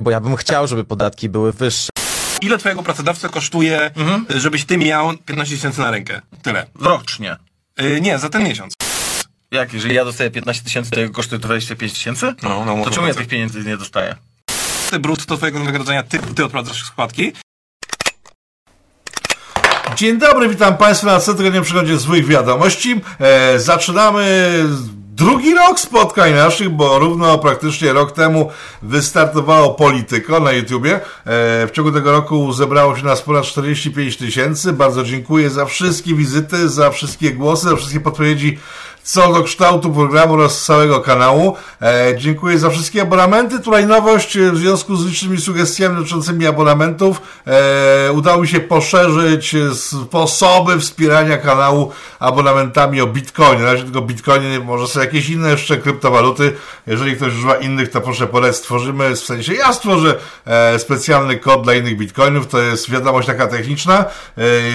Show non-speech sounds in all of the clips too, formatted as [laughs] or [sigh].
bo ja bym chciał, żeby podatki były wyższe. Ile twojego pracodawcy kosztuje, żebyś ty miał 15 tysięcy na rękę? Tyle. Rocznie. Y, nie, za ten miesiąc. Jak, jeżeli ja dostaję 15 tysięcy, to jego kosztuje 25 tysięcy? No, no, To czemu ja tych pieniędzy nie dostaję? Ty brutto twojego wynagrodzenia, ty, ty odprowadzasz składki. Dzień dobry, witam Państwa na cotygodniowym przeglądzie złych wiadomości. E, zaczynamy drugi rok spotkań naszych, bo równo praktycznie rok temu wystartowało Polityko na YouTubie. E, w ciągu tego roku zebrało się nas ponad 45 tysięcy. Bardzo dziękuję za wszystkie wizyty, za wszystkie głosy, za wszystkie podpowiedzi co do kształtu programu oraz całego kanału. E, dziękuję za wszystkie abonamenty. Tutaj nowość e, w związku z licznymi sugestiami dotyczącymi abonamentów. E, udało mi się poszerzyć e, sposoby wspierania kanału abonamentami o Bitcoinie. Na razie tylko Bitcoinie, może są jakieś inne jeszcze kryptowaluty. Jeżeli ktoś używa innych, to proszę polec. Stworzymy, w sensie ja stworzę e, specjalny kod dla innych Bitcoinów. To jest wiadomość taka techniczna.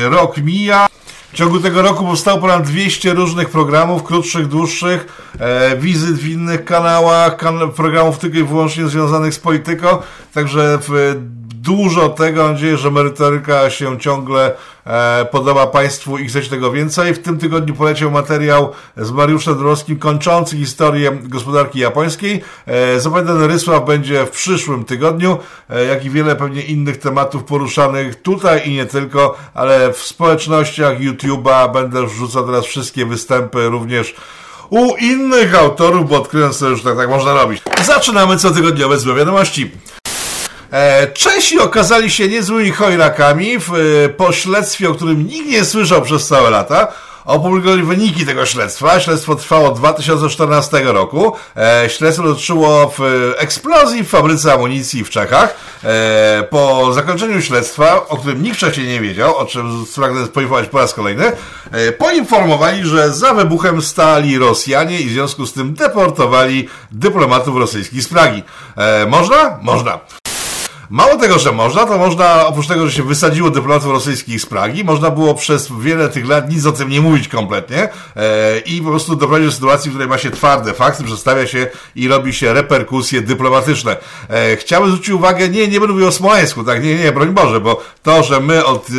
E, rok mija. W ciągu tego roku powstało ponad 200 różnych programów, krótszych, dłuższych, e, wizyt w innych kanałach, kan programów tylko i wyłącznie związanych z polityką, także w, dużo tego, mam nadzieję, że merytoryka się ciągle e, podoba Państwu i chcecie tego więcej. W tym tygodniu poleciał materiał z Mariuszem Dąbrowskim kończący historię gospodarki japońskiej. E, zapowiadany Rysław będzie w przyszłym tygodniu, e, jak i wiele pewnie innych tematów poruszanych tutaj i nie tylko, ale w społecznościach YouTube'a będę wrzucał teraz wszystkie występy również u innych autorów, bo odkryłem sobie, że tak, tak można robić. Zaczynamy cotygodniowe złe wiadomości. E, Czesi okazali się niezłymi chojrakami w, e, po śledztwie, o którym nikt nie słyszał przez całe lata. Opublikowali wyniki tego śledztwa. Śledztwo trwało od 2014 roku. E, śledztwo dotyczyło w, eksplozji w fabryce amunicji w Czechach. Po zakończeniu śledztwa, o którym nikt wcześniej nie wiedział, o czym pragnę poinformować po raz kolejny, poinformowali, że za wybuchem stali Rosjanie i w związku z tym deportowali dyplomatów rosyjskich z Pragi. Można? Można. Mało tego, że można, to można, oprócz tego, że się wysadziło dyplomatów rosyjskich z Pragi, można było przez wiele tych lat nic o tym nie mówić kompletnie e, i po prostu doprowadzić do sytuacji, w której ma się twarde fakty, przedstawia się i robi się reperkusje dyplomatyczne. E, chciałbym zwrócić uwagę, nie, nie będę mówił o Smoleńsku, tak, nie, nie, broń Boże, bo to, że my od y,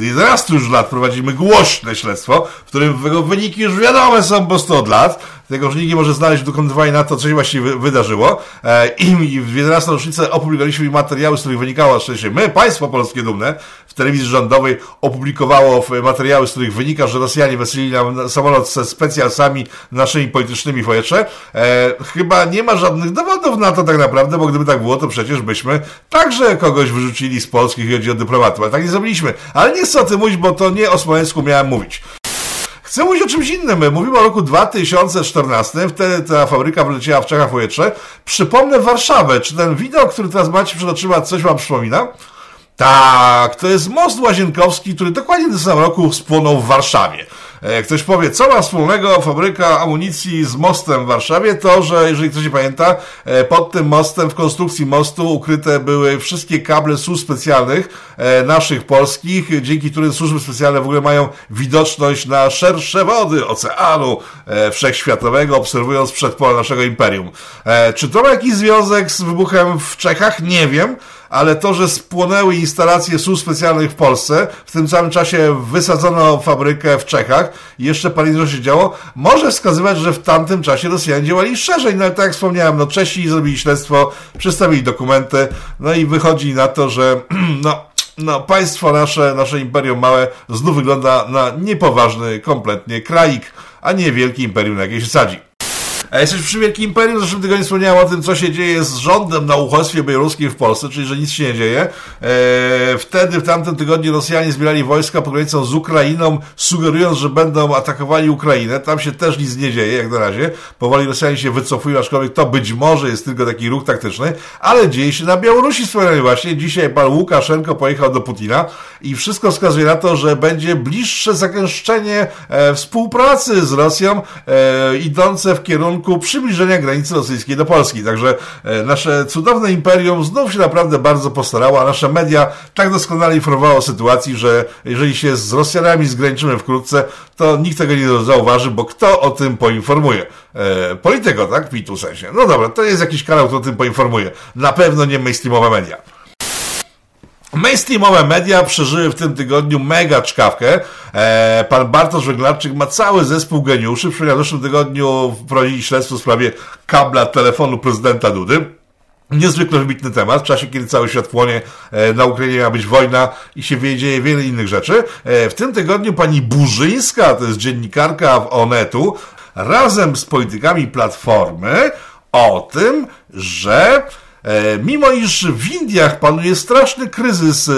11 już lat prowadzimy głośne śledztwo, w którym wyniki już wiadome są po prostu od lat, tego, że nikt nie może znaleźć dokonywania na to, co się właściwie wy- wydarzyło. E, I w 11 rocznicę opublikowaliśmy materiały, z których wynikało, się my, państwo polskie dumne, w telewizji rządowej opublikowało materiały, z których wynika, że Rosjanie weselili nam na samolot ze specjalsami naszymi politycznymi w Ojecze. E, chyba nie ma żadnych dowodów na to tak naprawdę, bo gdyby tak było, to przecież byśmy także kogoś wyrzucili z Polski, jeśli chodzi o dyplomatów, ale tak nie zrobiliśmy. Ale nie chcę o tym mówić, bo to nie o Smoleńsku miałem mówić. Chcę mówić o czymś innym. Mówimy o roku 2014. Wtedy ta fabryka wyleciała w Czechach Pojetrze. Przypomnę Warszawę. Czy ten wideo, który teraz macie przed oczyma, coś wam przypomina? Tak, to jest most łazienkowski, który dokładnie w tym samym roku spłonął w Warszawie. E, Ktoś powie, co ma wspólnego fabryka amunicji z mostem w Warszawie? To, że jeżeli ktoś nie pamięta, e, pod tym mostem, w konstrukcji mostu ukryte były wszystkie kable służb specjalnych e, naszych polskich, dzięki którym służby specjalne w ogóle mają widoczność na szersze wody oceanu wszechświatowego, obserwując przedpola naszego imperium. Czy to ma jakiś związek z wybuchem w Czechach? Nie wiem ale to, że spłonęły instalacje służb specjalnych w Polsce, w tym samym czasie wysadzono fabrykę w Czechach i jeszcze parę się działo, może wskazywać, że w tamtym czasie Rosjanie działali szerzej. No ale tak jak wspomniałem, no Czesi zrobili śledztwo, przedstawili dokumenty, no i wychodzi na to, że [clears throat] no, no, państwo nasze, nasze imperium małe znów wygląda na niepoważny kompletnie kraik, a nie wielki imperium na jakiejś sadzi. A jesteś przy Wielkim Imperium, w zeszłym tygodniu wspomniałem o tym, co się dzieje z rządem na uchodźstwie białoruskim w Polsce, czyli że nic się nie dzieje. Eee, wtedy, w tamtym tygodniu Rosjanie zbierali wojska pod granicą z Ukrainą, sugerując, że będą atakowali Ukrainę. Tam się też nic nie dzieje, jak na razie. Powoli Rosjanie się wycofują, aczkolwiek to być może jest tylko taki ruch taktyczny, ale dzieje się na Białorusi wspomniałem właśnie. Dzisiaj pan Łukaszenko pojechał do Putina i wszystko wskazuje na to, że będzie bliższe zagęszczenie e, współpracy z Rosją, e, idące w kierunku kierunku przybliżenia granicy rosyjskiej do Polski. Także e, nasze cudowne imperium znów się naprawdę bardzo postarało, a nasze media tak doskonale informowało o sytuacji, że jeżeli się z Rosjanami zgraniczymy wkrótce, to nikt tego nie zauważy, bo kto o tym poinformuje? E, polityko, tak? W sensie. No dobra, to jest jakiś kanał, kto o tym poinformuje. Na pewno nie mainstreamowe media. Mainstreamowe media przeżyły w tym tygodniu mega czkawkę. E, pan Bartosz Węglarczyk ma cały zespół geniuszy. W zeszłym tygodniu prowadzili śledztwo w sprawie kabla telefonu prezydenta Dudy. Niezwykle wybitny temat, w czasie, kiedy cały świat płonie, e, na Ukrainie ma być wojna i się dzieje wiele innych rzeczy. E, w tym tygodniu pani Burzyńska, to jest dziennikarka w Onetu, razem z politykami Platformy o tym, że mimo iż w Indiach panuje straszny kryzys e,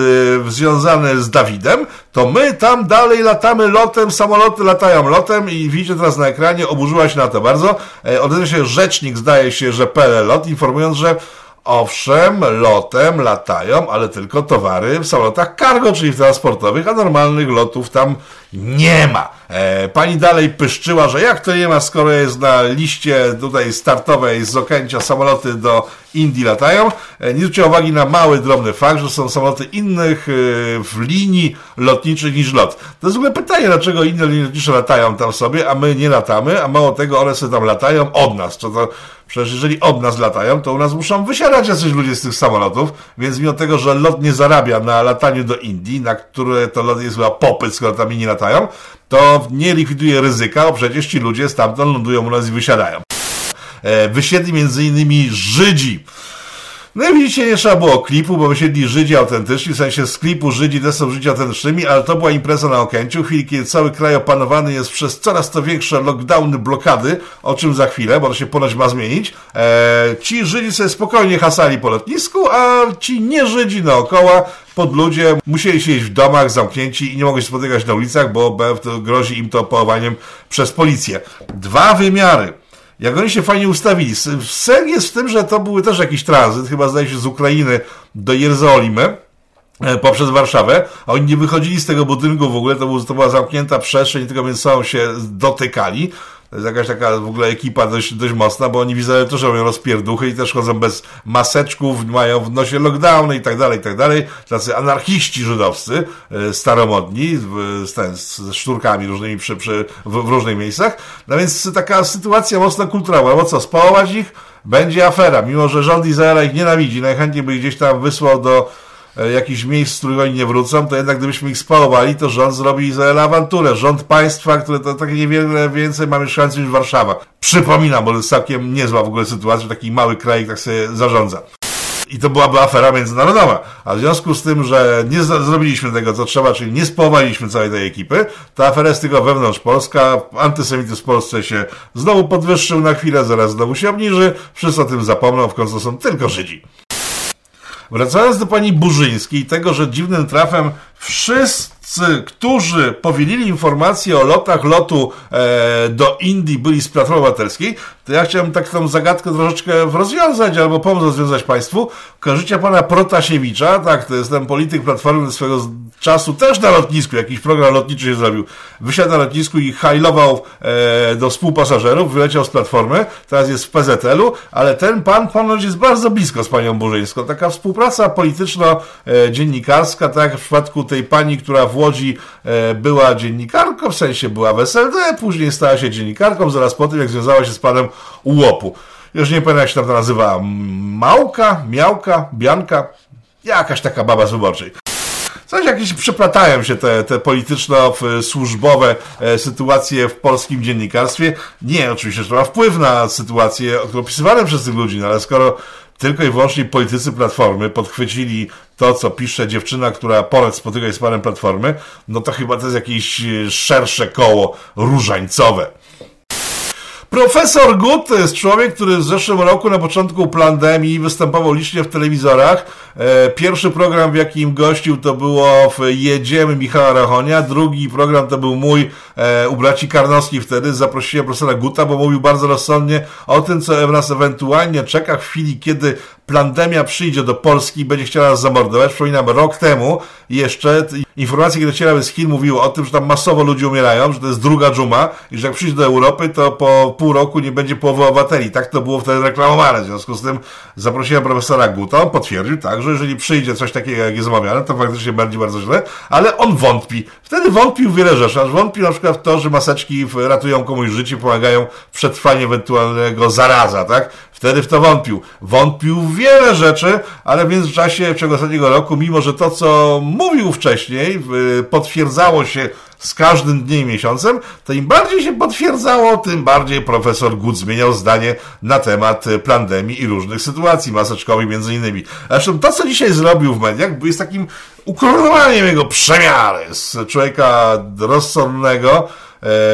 związany z Dawidem, to my tam dalej latamy lotem, samoloty latają lotem i widzicie teraz na ekranie, oburzyła się na to bardzo. E, odezwał się rzecznik, zdaje się, że Pelelot, informując, że Owszem, lotem latają, ale tylko towary w samolotach cargo, czyli w transportowych, a normalnych lotów tam nie ma. E, pani dalej pyszczyła, że jak to nie ma, skoro jest na liście tutaj startowej z Okęcia samoloty do Indii latają. E, nie zwróciła uwagi na mały, drobny fakt, że są samoloty innych e, w linii lotniczych niż lot. To jest w ogóle pytanie, dlaczego inne linie lotnicze latają tam sobie, a my nie latamy, a mało tego, one sobie tam latają od nas. Co to, przecież jeżeli od nas latają, to u nas muszą wysiadać jacyś ludzie z tych samolotów, więc mimo tego, że lot nie zarabia na lataniu do Indii, na które to lot jest chyba popyt, skoro tam nie latają, to nie likwiduje ryzyka, bo przecież ci ludzie stamtąd lądują u nas i wysiadają. E, wysiedli innymi Żydzi. No i widzicie, nie trzeba było klipu, bo wysiedli Żydzi autentyczni, w sensie z klipu Żydzi też są Żydzi autentycznymi, ale to była impreza na Okęciu, chwili, kiedy cały kraj opanowany jest przez coraz to większe lockdowny, blokady, o czym za chwilę, bo to się ponoć ma zmienić. Eee, ci Żydzi sobie spokojnie hasali po lotnisku, a ci nie Żydzi naokoła pod ludzie musieli siedzieć w domach zamknięci i nie mogli się spotykać na ulicach, bo grozi im to połowaniem przez policję. Dwa wymiary jak oni się fajnie ustawili. Sen jest w tym, że to były też jakiś tranzyt, chyba zdaje się z Ukrainy do Jerozolimy e, poprzez Warszawę, a oni nie wychodzili z tego budynku w ogóle, to, był, to była zamknięta przestrzeń, tylko między sobą się dotykali. To jest jakaś taka w ogóle ekipa dość, dość mocna, bo oni widzę też robią rozpierduchy i też chodzą bez maseczków, mają w nosie lockdowny i tak dalej, i tak dalej. Tacy anarchiści żydowscy, e, staromodni, z, z szturkami różnymi przy, przy, w, w różnych miejscach. No więc taka sytuacja mocno kulturowa. Bo co, spałować ich? Będzie afera. Mimo, że rząd Izraela ich nienawidzi, najchętniej by gdzieś tam wysłał do jakichś miejsc, z których oni nie wrócą, to jednak gdybyśmy ich spalowali, to rząd zrobi Izraela awanturę. Rząd państwa, które to takie niewiele więcej ma mieszkańców niż Warszawa. Przypominam, bo jest całkiem niezła w ogóle sytuacja, że taki mały kraj tak sobie zarządza. I to byłaby afera międzynarodowa. A w związku z tym, że nie zrobiliśmy tego, co trzeba, czyli nie spowaliśmy całej tej ekipy, ta afera jest tylko wewnątrz Polska. Antysemityzm w Polsce się znowu podwyższył na chwilę, zaraz znowu się obniży. Wszyscy o tym zapomną, w końcu są tylko Żydzi. Wracając do pani Burzyńskiej tego, że dziwnym trafem wszyscy którzy powielili informacje o lotach lotu e, do Indii, byli z Platformy Obywatelskiej, to ja chciałem tak tą zagadkę troszeczkę rozwiązać, albo pomóc rozwiązać Państwu. Kojarzycie pana Protasiewicza, tak, to jest ten polityk Platformy swego czasu, też na lotnisku, jakiś program lotniczy się zrobił. Wysiadł na lotnisku i hajlował e, do współpasażerów, wyleciał z Platformy, teraz jest w PZL-u, ale ten pan ponoć jest bardzo blisko z panią Burzyńską. Taka współpraca polityczno-dziennikarska, tak, w przypadku tej pani, która w Łodzi e, była dziennikarką, w sensie była w SLD, później stała się dziennikarką, zaraz po tym, jak związała się z panem Łopu. Już nie pamiętam, jak się tam nazywa. Małka, Miałka, Bianka, jakaś taka baba z wyborczej. Coś jakieś przeplatają się te, te polityczno-służbowe e, sytuacje w polskim dziennikarstwie. Nie, oczywiście, że to ma wpływ na sytuację, opisywane przez tych ludzi, no ale skoro tylko i wyłącznie politycy Platformy podchwycili to, co pisze dziewczyna, która ponad spotyka się z panem Platformy, no to chyba to jest jakieś szersze koło różańcowe. Profesor Gut to jest człowiek, który w zeszłym roku na początku pandemii występował licznie w telewizorach. E, pierwszy program, w jakim gościł, to było w Jedziemy Michała Rachonia. Drugi program to był mój e, u braci Karnowskich wtedy. Zaprosiłem profesora Guta, bo mówił bardzo rozsądnie o tym, co nas ewentualnie czeka w chwili, kiedy Plandemia przyjdzie do Polski i będzie chciała nas zamordować. Przypominam, rok temu jeszcze informacje, które docierały z Chin mówiły o tym, że tam masowo ludzie umierają, że to jest druga dżuma i że jak przyjdzie do Europy, to po pół roku nie będzie połowy obywateli. Tak to było wtedy reklamowane. W związku z tym zaprosiłem profesora Guta. On potwierdził tak, że jeżeli przyjdzie coś takiego, jak jest omawiane, to faktycznie będzie bardzo źle, ale on wątpi. Wtedy wątpił wiele rzeczy, aż wątpił na przykład w to, że maseczki ratują komuś życie, pomagają w przetrwaniu ewentualnego zaraza, tak? Wtedy w to wątpił. Wątpił w wiele rzeczy, ale w międzyczasie w ciągu ostatniego roku, mimo że to, co mówił wcześniej, potwierdzało się z każdym dniem i miesiącem, to im bardziej się potwierdzało, tym bardziej profesor Good zmieniał zdanie na temat pandemii i różnych sytuacji maseczkowych między innymi. Zresztą to, co dzisiaj zrobił w mediach, jest takim ukoronowaniem jego przemiary z człowieka rozsądnego, e,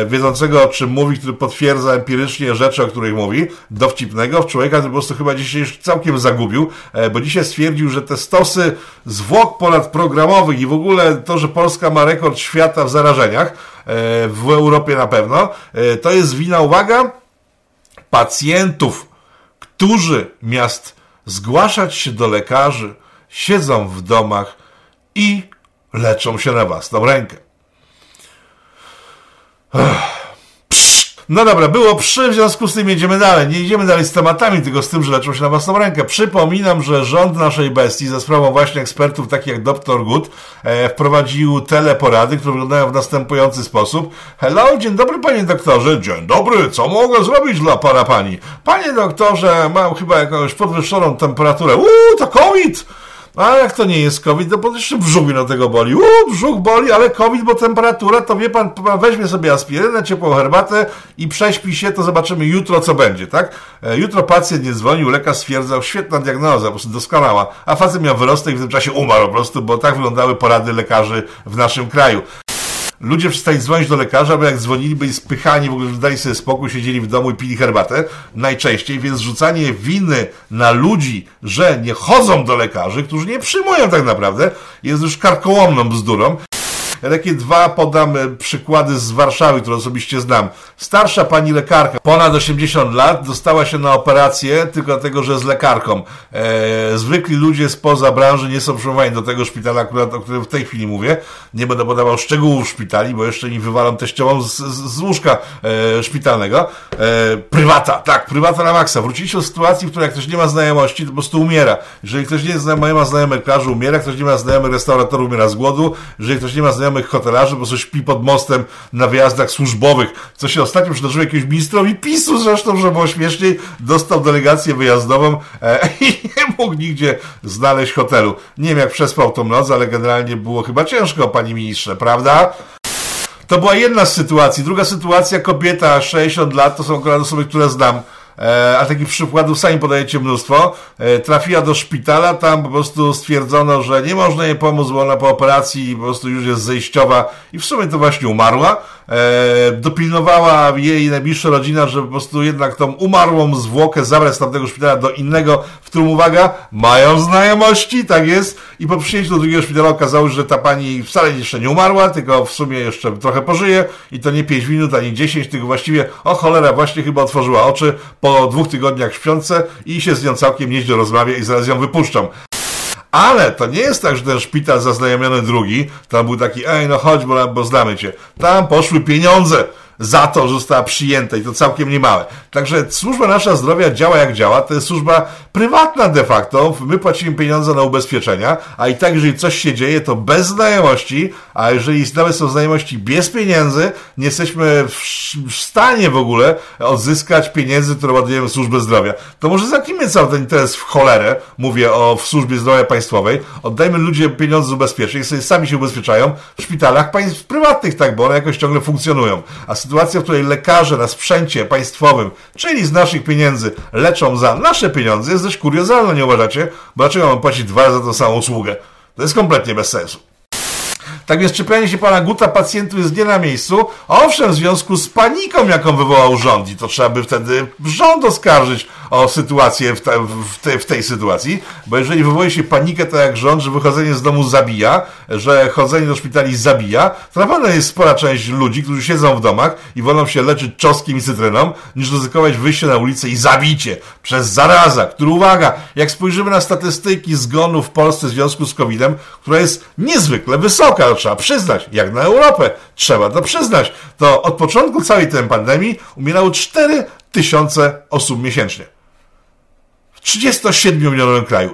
wiedzącego o czym mówi, który potwierdza empirycznie rzeczy, o których mówi, dowcipnego, w człowieka, który po prostu chyba dzisiaj już całkiem zagubił, e, bo dzisiaj stwierdził, że te stosy zwłok ponadprogramowych i w ogóle to, że Polska ma rekord świata w zarażeniach, e, w Europie na pewno, e, to jest wina, uwaga, pacjentów, którzy miast zgłaszać się do lekarzy, siedzą w domach i leczą się na własną rękę. No dobra, było przy, w związku z tym jedziemy dalej. Nie idziemy dalej z tematami, tylko z tym, że leczą się na własną rękę. Przypominam, że rząd naszej bestii, za sprawą właśnie ekspertów takich jak Dr. Good, e, wprowadził teleporady, które wyglądają w następujący sposób. Hello, dzień dobry panie doktorze. Dzień dobry, co mogę zrobić dla para pani? Panie doktorze, mam chyba jakąś podwyższoną temperaturę. Uuu, to COVID! A jak to nie jest COVID, to po jeszcze brzuch na tego boli. Uuu, brzuch boli, ale COVID, bo temperatura, to wie pan, pan weźmie sobie aspirynę, ciepłą herbatę i prześpi się, to zobaczymy jutro, co będzie, tak? E, jutro pacjent nie dzwonił, lekarz stwierdzał, świetna diagnoza, po prostu doskonała. A facet miał wyrostek i w tym czasie umarł po prostu, bo tak wyglądały porady lekarzy w naszym kraju ludzie przestali dzwonić do lekarza, bo jak dzwonili, byli spychani, w ogóle dali sobie spokój, siedzieli w domu i pili herbatę najczęściej, więc rzucanie winy na ludzi, że nie chodzą do lekarzy, którzy nie przyjmują tak naprawdę, jest już karkołomną bzdurą. Ja takie dwa podam e, przykłady z Warszawy, które osobiście znam. Starsza pani lekarka, ponad 80 lat, dostała się na operację tylko dlatego, że jest lekarką. E, zwykli ludzie spoza branży nie są przyjmowani do tego szpitala, akurat, o którym w tej chwili mówię. Nie będę podawał szczegółów szpitali, bo jeszcze nie wywalam teściową z, z, z łóżka e, szpitalnego. E, prywata, tak, prywata na maksa. Wróciliśmy do sytuacji, w której jak ktoś nie ma znajomości, to po prostu umiera. Jeżeli ktoś nie, ma znajomych lekarzy, umiera. Ktoś nie ma znajomych restauratorów, umiera z głodu. Jeżeli ktoś nie ma znajomych znajomych hotelarzy prostu śpi pod mostem na wyjazdach służbowych, co się ostatnio przydarzyło jakiemuś ministrowi PiSu zresztą, że było śmieszniej, dostał delegację wyjazdową e, [laughs] i nie mógł nigdzie znaleźć hotelu. Nie wiem jak przespał tą noc, ale generalnie było chyba ciężko, panie ministrze, prawda? To była jedna z sytuacji. Druga sytuacja, kobieta 60 lat, to są akurat osoby, które znam, a takich przykładów sami podajecie mnóstwo, e, trafiła do szpitala, tam po prostu stwierdzono, że nie można jej pomóc, bo ona po operacji po prostu już jest zejściowa i w sumie to właśnie umarła. E, dopilnowała jej najbliższa rodzina, że po prostu jednak tą umarłą zwłokę zabrać z tamtego szpitala do innego, w którym, uwaga, mają znajomości, tak jest, i po przyjęciu do drugiego szpitala okazało się, że ta pani wcale jeszcze nie umarła, tylko w sumie jeszcze trochę pożyje i to nie 5 minut, ani 10, tylko właściwie, o cholera, właśnie chyba otworzyła oczy po dwóch tygodniach śpiące i się z nią całkiem nieźle rozmawia i zaraz ją wypuszczam. Ale to nie jest tak, że ten szpital zaznajomiony drugi, tam był taki, ej, no chodź, bo, bo znamy cię. Tam poszły pieniądze za to, że została przyjęta i to całkiem niemałe. Także służba nasza zdrowia działa jak działa, to jest służba prywatna de facto, my płacimy pieniądze na ubezpieczenia, a i tak jeżeli coś się dzieje, to bez znajomości, a jeżeli nawet są znajomości bez pieniędzy, nie jesteśmy w stanie w ogóle odzyskać pieniędzy, które ładujemy w służbę zdrowia. To może zamknijmy cały ten interes w cholerę, mówię o w służbie zdrowia państwowej, oddajmy ludziom pieniądze z ubezpieczeń, sobie sami się ubezpieczają w szpitalach państw prywatnych, tak, bo one jakoś ciągle funkcjonują. A sytuacja, w której lekarze na sprzęcie państwowym, czyli z naszych pieniędzy, leczą za nasze pieniądze, jest dość kuriozalna, nie uważacie? Bo dlaczego mam płacić dwa razy za tą samą usługę? To jest kompletnie bez sensu. Tak więc czepianie się pana Guta pacjentów jest nie na miejscu. Owszem, w związku z paniką, jaką wywołał rząd i to trzeba by wtedy rząd oskarżyć o sytuację w, te, w, te, w tej sytuacji, bo jeżeli wywołuje się panikę, to jak rząd, że wychodzenie z domu zabija, że chodzenie do szpitali zabija, to na pewno jest spora część ludzi, którzy siedzą w domach i wolą się leczyć czosnkiem i cytryną, niż ryzykować wyjście na ulicę i zabicie przez zaraza, który, uwaga, jak spojrzymy na statystyki zgonów w Polsce w związku z COVID-em, która jest niezwykle wysoka, to trzeba przyznać, jak na Europę, trzeba to przyznać, to od początku całej tej pandemii umierało 4 tysiące osób miesięcznie. W 37-milionowym kraju.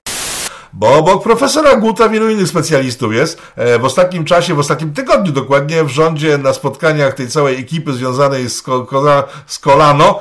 Bo obok profesora Guta wielu innych specjalistów jest. E, w ostatnim czasie, w ostatnim tygodniu dokładnie, w rządzie na spotkaniach tej całej ekipy związanej z, z Kolano,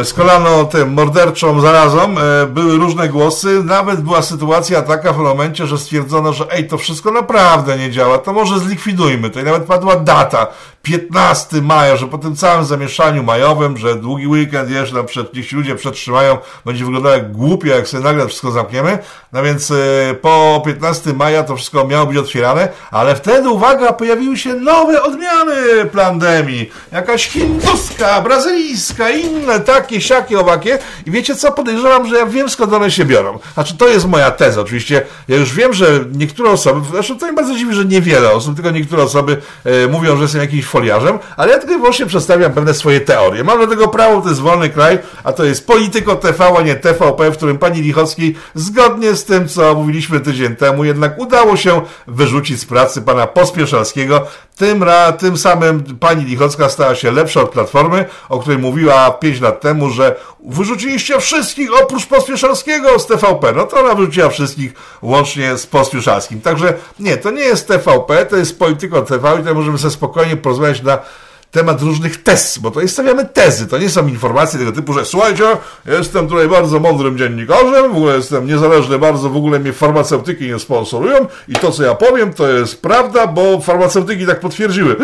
e, z Kolano tym morderczą zarazą, e, były różne głosy. Nawet była sytuacja taka w momencie, że stwierdzono, że ej, to wszystko naprawdę nie działa, to może zlikwidujmy to. I nawet padła data, 15 maja, że po tym całym zamieszaniu majowym, że długi weekend jeszcze, przed, niech ci ludzie przetrzymają, będzie wyglądało jak głupio, jak sobie nagle wszystko zamkniemy. No więc y, po 15 maja to wszystko miało być otwierane, ale wtedy, uwaga, pojawiły się nowe odmiany pandemii. Jakaś hinduska, brazylijska, inne takie, siakie, owakie. I wiecie co? Podejrzewam, że ja wiem skąd one się biorą. Znaczy, to jest moja teza. Oczywiście, ja już wiem, że niektóre osoby, zresztą to mnie bardzo dziwi, że niewiele osób, tylko niektóre osoby y, mówią, że są jakimś foliarzem, ale ja tylko i wyłącznie przedstawiam pewne swoje teorie. Mam do tego prawo, to jest wolny kraj, a to jest Polityko TV, a nie TVP, w którym pani Lichocki zgodnie z tym, co mówiliśmy tydzień temu, jednak udało się wyrzucić z pracy pana Pospieszalskiego. Tym, ra, tym samym pani Lichocka stała się lepsza od Platformy, o której mówiła 5 lat temu, że wyrzuciliście wszystkich oprócz Pospieszalskiego z TVP. No to ona wyrzuciła wszystkich łącznie z Pospieszalskim. Także nie, to nie jest TVP, to jest Polityko TV i tutaj możemy sobie spokojnie porozmawiać na temat różnych tez, bo to stawiamy tezy, to nie są informacje tego typu, że słuchajcie, jestem tutaj bardzo mądrym dziennikarzem, w ogóle jestem niezależny bardzo, w ogóle mnie farmaceutyki nie sponsorują i to, co ja powiem, to jest prawda, bo farmaceutyki tak potwierdziły.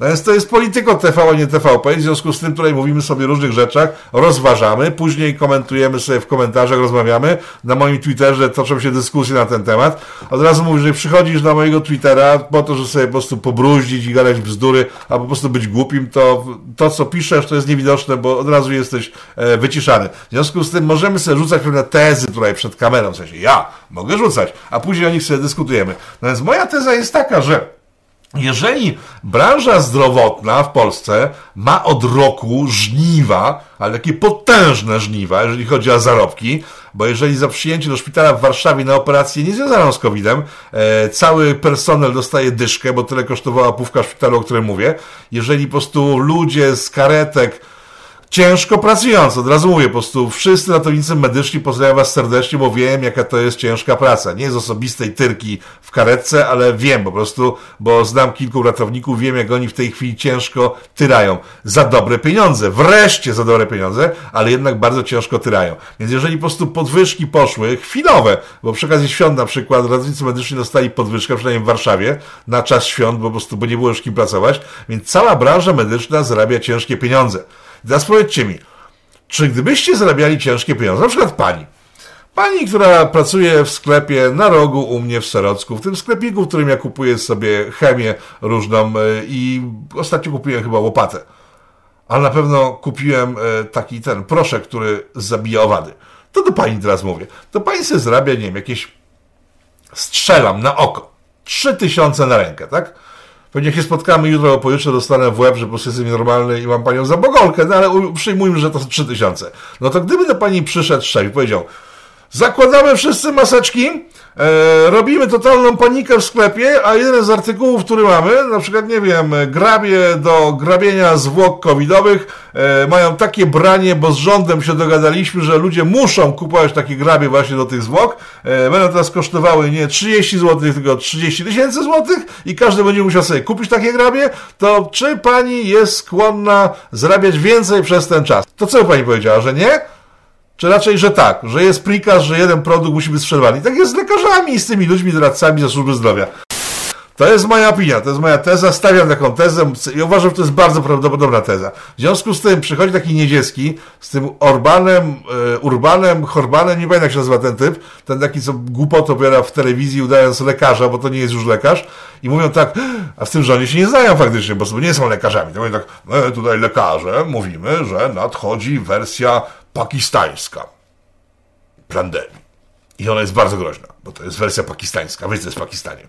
Natomiast to jest polityko TV, a nie TVP. W związku z tym tutaj mówimy sobie o różnych rzeczach, rozważamy, później komentujemy sobie w komentarzach, rozmawiamy. Na moim Twitterze toczą się dyskusje na ten temat. Od razu mówię, że przychodzisz na mojego Twittera po to, że sobie po prostu pobruździć i gadać bzdury, a po prostu być głupim, to to, co piszesz, to jest niewidoczne, bo od razu jesteś e, wyciszany. W związku z tym możemy sobie rzucać pewne tezy tutaj przed kamerą, w sensie ja mogę rzucać, a później o nich sobie dyskutujemy. Więc moja teza jest taka, że jeżeli branża zdrowotna w Polsce ma od roku żniwa, ale takie potężne żniwa, jeżeli chodzi o zarobki, bo jeżeli za przyjęcie do szpitala w Warszawie na operację nie związaną z COVID-em, e, cały personel dostaje dyszkę, bo tyle kosztowała pówka szpitalu, o którym mówię, jeżeli po prostu ludzie z karetek ciężko pracując. Od razu mówię, po prostu wszyscy ratownicy medyczni pozdrawiam Was serdecznie, bo wiem, jaka to jest ciężka praca. Nie z osobistej tyrki w karetce, ale wiem po prostu, bo znam kilku ratowników, wiem, jak oni w tej chwili ciężko tyrają. Za dobre pieniądze, wreszcie za dobre pieniądze, ale jednak bardzo ciężko tyrają. Więc jeżeli po prostu podwyżki poszły, chwilowe, bo przy okazji świąt na przykład ratownicy medyczni dostali podwyżkę, przynajmniej w Warszawie, na czas świąt, bo po prostu, bo nie było już kim pracować, więc cała branża medyczna zarabia ciężkie pieniądze. Teraz powiedzcie mi, czy gdybyście zarabiali ciężkie pieniądze, na przykład pani, Pani, która pracuje w sklepie na rogu u mnie w Serocku, w tym sklepiku, w którym ja kupuję sobie chemię różną e, i ostatnio kupiłem chyba łopatę. Ale na pewno kupiłem e, taki ten proszek, który zabija owady. To do pani teraz mówię. To pani sobie zarabia, nie wiem, jakieś strzelam na oko. Trzy tysiące na rękę, tak? Pewnie się spotkamy jutro, pojutrze dostanę w łeb, że po prostu jestem normalny i mam panią za bogolkę, no ale przyjmujmy, że to są 3000. No to gdyby do pani przyszedł szef i powiedział, zakładamy wszyscy maseczki, E, robimy totalną panikę w sklepie, a jeden z artykułów, który mamy, na przykład, nie wiem, grabie do grabienia zwłok covidowych, e, mają takie branie, bo z rządem się dogadaliśmy, że ludzie muszą kupować takie grabie właśnie do tych zwłok. E, będą teraz kosztowały nie 30 zł, tylko 30 tysięcy złotych i każdy będzie musiał sobie kupić takie grabie, to czy pani jest skłonna zarabiać więcej przez ten czas? To co pani powiedziała, że nie? Czy raczej, że tak, że jest prikaz, że jeden produkt musi być sprzedawany. I tak jest z lekarzami i z tymi ludźmi, doradcami ze służby zdrowia. To jest moja opinia, to jest moja teza, stawiam taką tezę i uważam, że to jest bardzo prawdopodobna teza. W związku z tym przychodzi taki niedzielski z tym Orbanem, e, Urbanem, Horbanem, nie pamiętam jak się nazywa ten typ, ten taki, co głupot opiera w telewizji udając lekarza, bo to nie jest już lekarz i mówią tak, a w tym rządzie się nie znają faktycznie, bo sobie nie są lekarzami. To mówią tak, my tutaj lekarze mówimy, że nadchodzi wersja pakistańska pandemii. I ona jest bardzo groźna, bo to jest wersja pakistańska. Wiecie, w Pakistanie.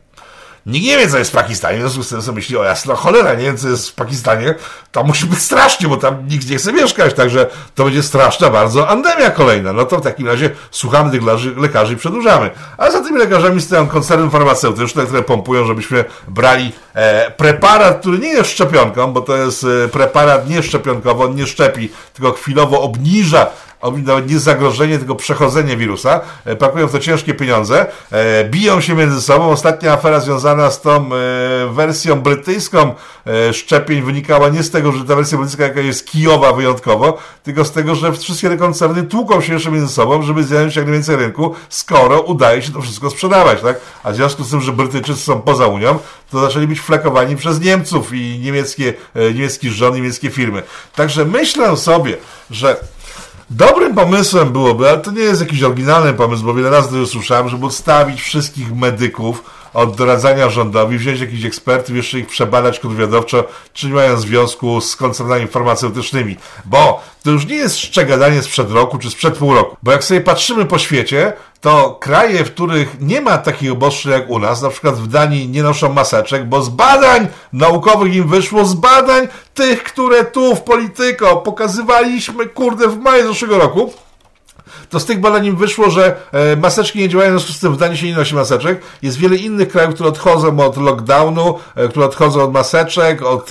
Nikt nie wie, co jest w Pakistanie, w związku z tym sobie myśli, o jasna cholera, nie wiem, co jest w Pakistanie, tam musi być strasznie, bo tam nikt nie chce mieszkać, także to będzie straszna bardzo andemia kolejna. No to w takim razie słuchamy tych lekarzy, i przedłużamy. A za tymi lekarzami stoją koncerny farmaceutyczne, które pompują, żebyśmy brali e, preparat, który nie jest szczepionką, bo to jest e, preparat nieszczepionkowy, on nie szczepi, tylko chwilowo obniża nawet nie zagrożenie, tylko przechodzenie wirusa. E, pakują w to ciężkie pieniądze, e, biją się między sobą. Ostatnia afera związana z tą e, wersją brytyjską szczepień wynikała nie z tego, że ta wersja brytyjska jaka jest kijowa wyjątkowo, tylko z tego, że wszystkie te koncerny tłuką się jeszcze między sobą, żeby zająć jak najwięcej rynku, skoro udaje się to wszystko sprzedawać, tak? A w związku z tym, że Brytyjczycy są poza Unią, to zaczęli być flekowani przez Niemców i niemieckie, niemiecki rząd, niemieckie firmy. Także myślę sobie, że Dobrym pomysłem byłoby, ale to nie jest jakiś oryginalny pomysł, bo wiele razy to już słyszałem, żeby odstawić wszystkich medyków od doradzania rządowi, wziąć jakichś ekspertów, jeszcze ich przebadać kontrwywiadowczo, czy nie mają związku z koncernami farmaceutycznymi. Bo to już nie jest szczegadanie sprzed roku, czy sprzed pół roku. Bo jak sobie patrzymy po świecie, to kraje, w których nie ma takich obostrzeń jak u nas, na przykład w Danii nie noszą maseczek, bo z badań naukowych im wyszło, z badań tych, które tu w Polityko pokazywaliśmy, kurde, w maju zeszłego roku, to z tych badań im wyszło, że e, maseczki nie działają, w związku z tym w Danii się nie nosi maseczek. Jest wiele innych krajów, które odchodzą od lockdownu, e, które odchodzą od maseczek, od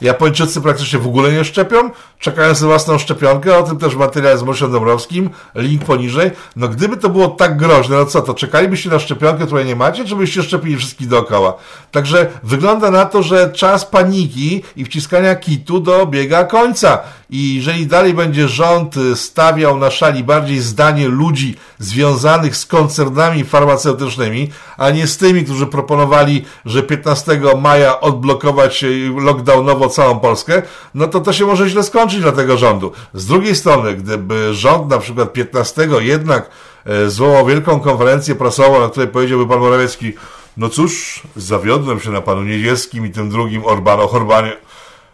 Japończycy praktycznie w ogóle nie szczepią, czekają na własną szczepionkę, o tym też w materiale z Mosiem Dąbrowskim, link poniżej. No gdyby to było tak groźne, no co to, czekalibyście na szczepionkę, której nie macie, czy byście szczepili wszystkich dookoła? Także wygląda na to, że czas paniki i wciskania kitu dobiega końca. I jeżeli dalej będzie rząd stawiał na szali bardziej zdanie ludzi związanych z koncernami farmaceutycznymi, a nie z tymi, którzy proponowali, że 15 maja odblokować lockdownowo całą Polskę, no to to się może źle skończyć dla tego rządu. Z drugiej strony, gdyby rząd na przykład 15 jednak e, zwołał wielką konferencję prasową, na której powiedziałby pan Morawiecki, no cóż, zawiodłem się na panu Niedzielskim i tym drugim Orbano, Orbanie,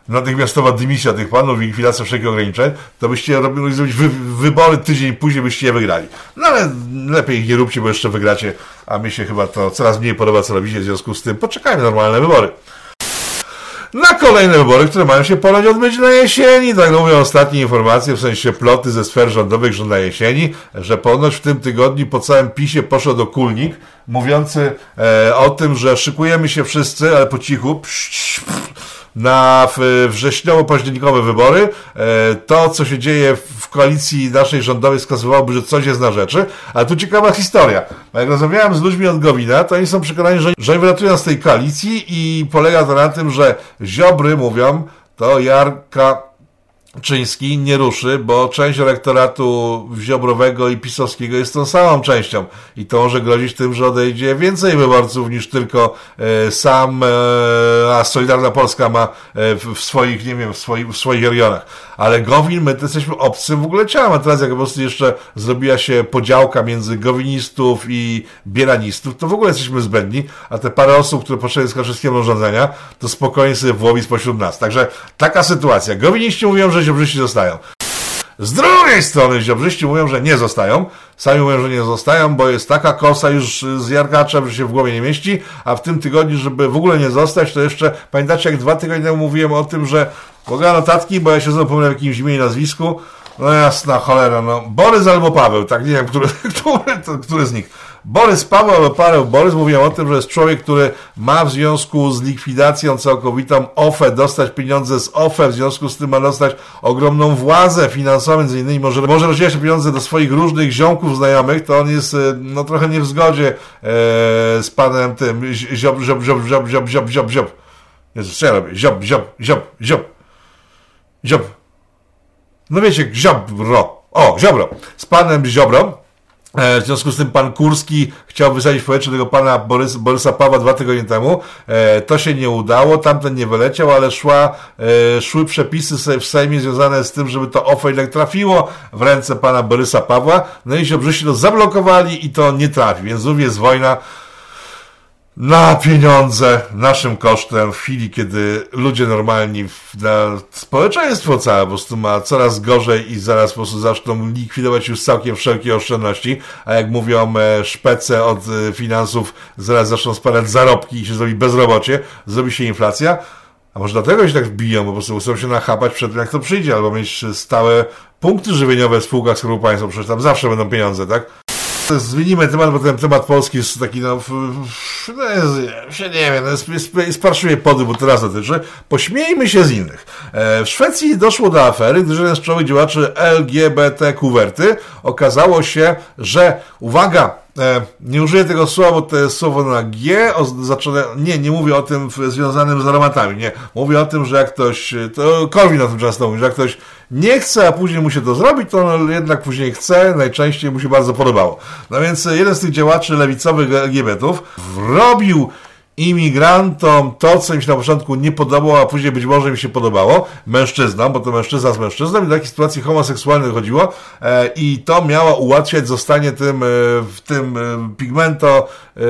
natychmiastowa dymisja tych panów i likwidacja wszelkich ograniczeń, to byście robili zrobić wy, wybory tydzień później, byście je wygrali. No ale lepiej ich nie róbcie, bo jeszcze wygracie, a mi się chyba to coraz mniej podoba, co robicie, w związku z tym poczekajmy normalne wybory na kolejne wybory, które mają się ponoć odbyć na jesieni. Tak mówią ostatnie informacje, w sensie ploty ze sfer rządowych, że na jesieni, że ponoć w tym tygodniu po całym PiSie poszedł okulnik mówiący e, o tym, że szykujemy się wszyscy, ale po cichu, psz, psz, na wrześniowo-październikowe wybory. E, to, co się dzieje w koalicji naszej rządowej wskazywałoby, że coś jest na rzeczy. Ale tu ciekawa historia. Jak rozmawiałem z ludźmi od Gowina, to oni są przekonani, że, że wylatują z tej koalicji i polega to na tym, że Ziobry mówią, to Jarka Czyński nie ruszy, bo część elektoratu Ziobrowego i Pisowskiego jest tą samą częścią i to może grozić tym, że odejdzie więcej wyborców niż tylko e, sam, e, a Solidarna Polska ma e, w, swoich, nie wiem, w, swoich, w swoich regionach. Ale Gowin, my jesteśmy obcym w ogóle ciałem, a teraz jak po prostu jeszcze zrobiła się podziałka między gowinistów i bieranistów, to w ogóle jesteśmy zbędni, a te parę osób, które poszły z Kaczyńskiego urządzenia, to spokojnie sobie włowi spośród nas. Także taka sytuacja. Gowiniści mówią, że Ziobrzyści zostają. Z drugiej strony Ziobrzyści mówią, że nie zostają. Sami mówią, że nie zostają, bo jest taka kosa już z Jarkaczem, że się w głowie nie mieści, a w tym tygodniu, żeby w ogóle nie zostać, to jeszcze, pamiętacie jak dwa tygodnie temu mówiłem o tym, że mogę notatki, bo ja się pomyliłem w jakimś imieniu i nazwisku. No jasna cholera, no. Borys albo Paweł, tak nie wiem, który, [laughs] który, który z nich. Borys Paweł Paweł Borys mówią o tym, że jest człowiek, który ma w związku z likwidacją całkowitą OFE dostać pieniądze z OFE, w związku z tym ma dostać ogromną władzę finansową, między innymi może, może rozdzielać pieniądze do swoich różnych ziomków, znajomych, to on jest no trochę nie w zgodzie e, z panem tym ziob, ziob, ziob, ziob, ziob, ziob, ziob, ziob. Jezus, co ja robię? Ziob, ziob, ziob, ziob. Ziob. No wiecie, Ziobro. O, Ziobro. Z panem Ziobro E, W związku z tym pan Kurski chciał wysadzić w powietrze tego pana Borys, Borysa Pawła dwa tygodnie temu. E, To się nie udało, tamten nie wyleciał, ale szła, e, szły przepisy w Sejmie związane z tym, żeby to OFE jednak trafiło w ręce pana Borysa Pawła. No i Ziobrzyści to zablokowali i to nie trafi, więc znów jest wojna na pieniądze, naszym kosztem, w chwili, kiedy ludzie normalni, społeczeństwo całe po prostu ma coraz gorzej i zaraz po prostu zaczną likwidować już całkiem wszelkie oszczędności, a jak mówią e, szpece od e, finansów, zaraz zaczną spadać zarobki i się zrobi bezrobocie, zrobi się inflacja, a może dlatego się tak biją, bo po prostu chcą się nachapać przed tym, jak to przyjdzie, albo mieć stałe punkty żywieniowe w spółkach Skarbu Państwa, przecież tam zawsze będą pieniądze, tak? Zmienimy temat, bo ten temat polski jest taki, no, no jest, się nie wiem, no jest, jest, podły, bo teraz dotyczy. Pośmiejmy się z innych. E, w Szwecji doszło do afery, gdy jeden z czołowych działaczy LGBT kuwerty okazało się, że, uwaga, nie użyję tego słowa, bo to jest słowo na G, o, zaczynę, nie, nie mówię o tym związanym z aromatami, nie. Mówię o tym, że jak ktoś, to Korwin o tym często mówi, że jak ktoś nie chce, a później mu się to zrobi, to on jednak później chce, najczęściej mu się bardzo podobało. No więc jeden z tych działaczy lewicowych LGBT-ów wrobił imigrantom to, co im się na początku nie podobało, a później być może im się podobało, mężczyznom, bo to mężczyzna z mężczyzną i do takiej sytuacji homoseksualnej chodziło e, i to miało ułatwiać zostanie tym, e, w tym e, pigmento e,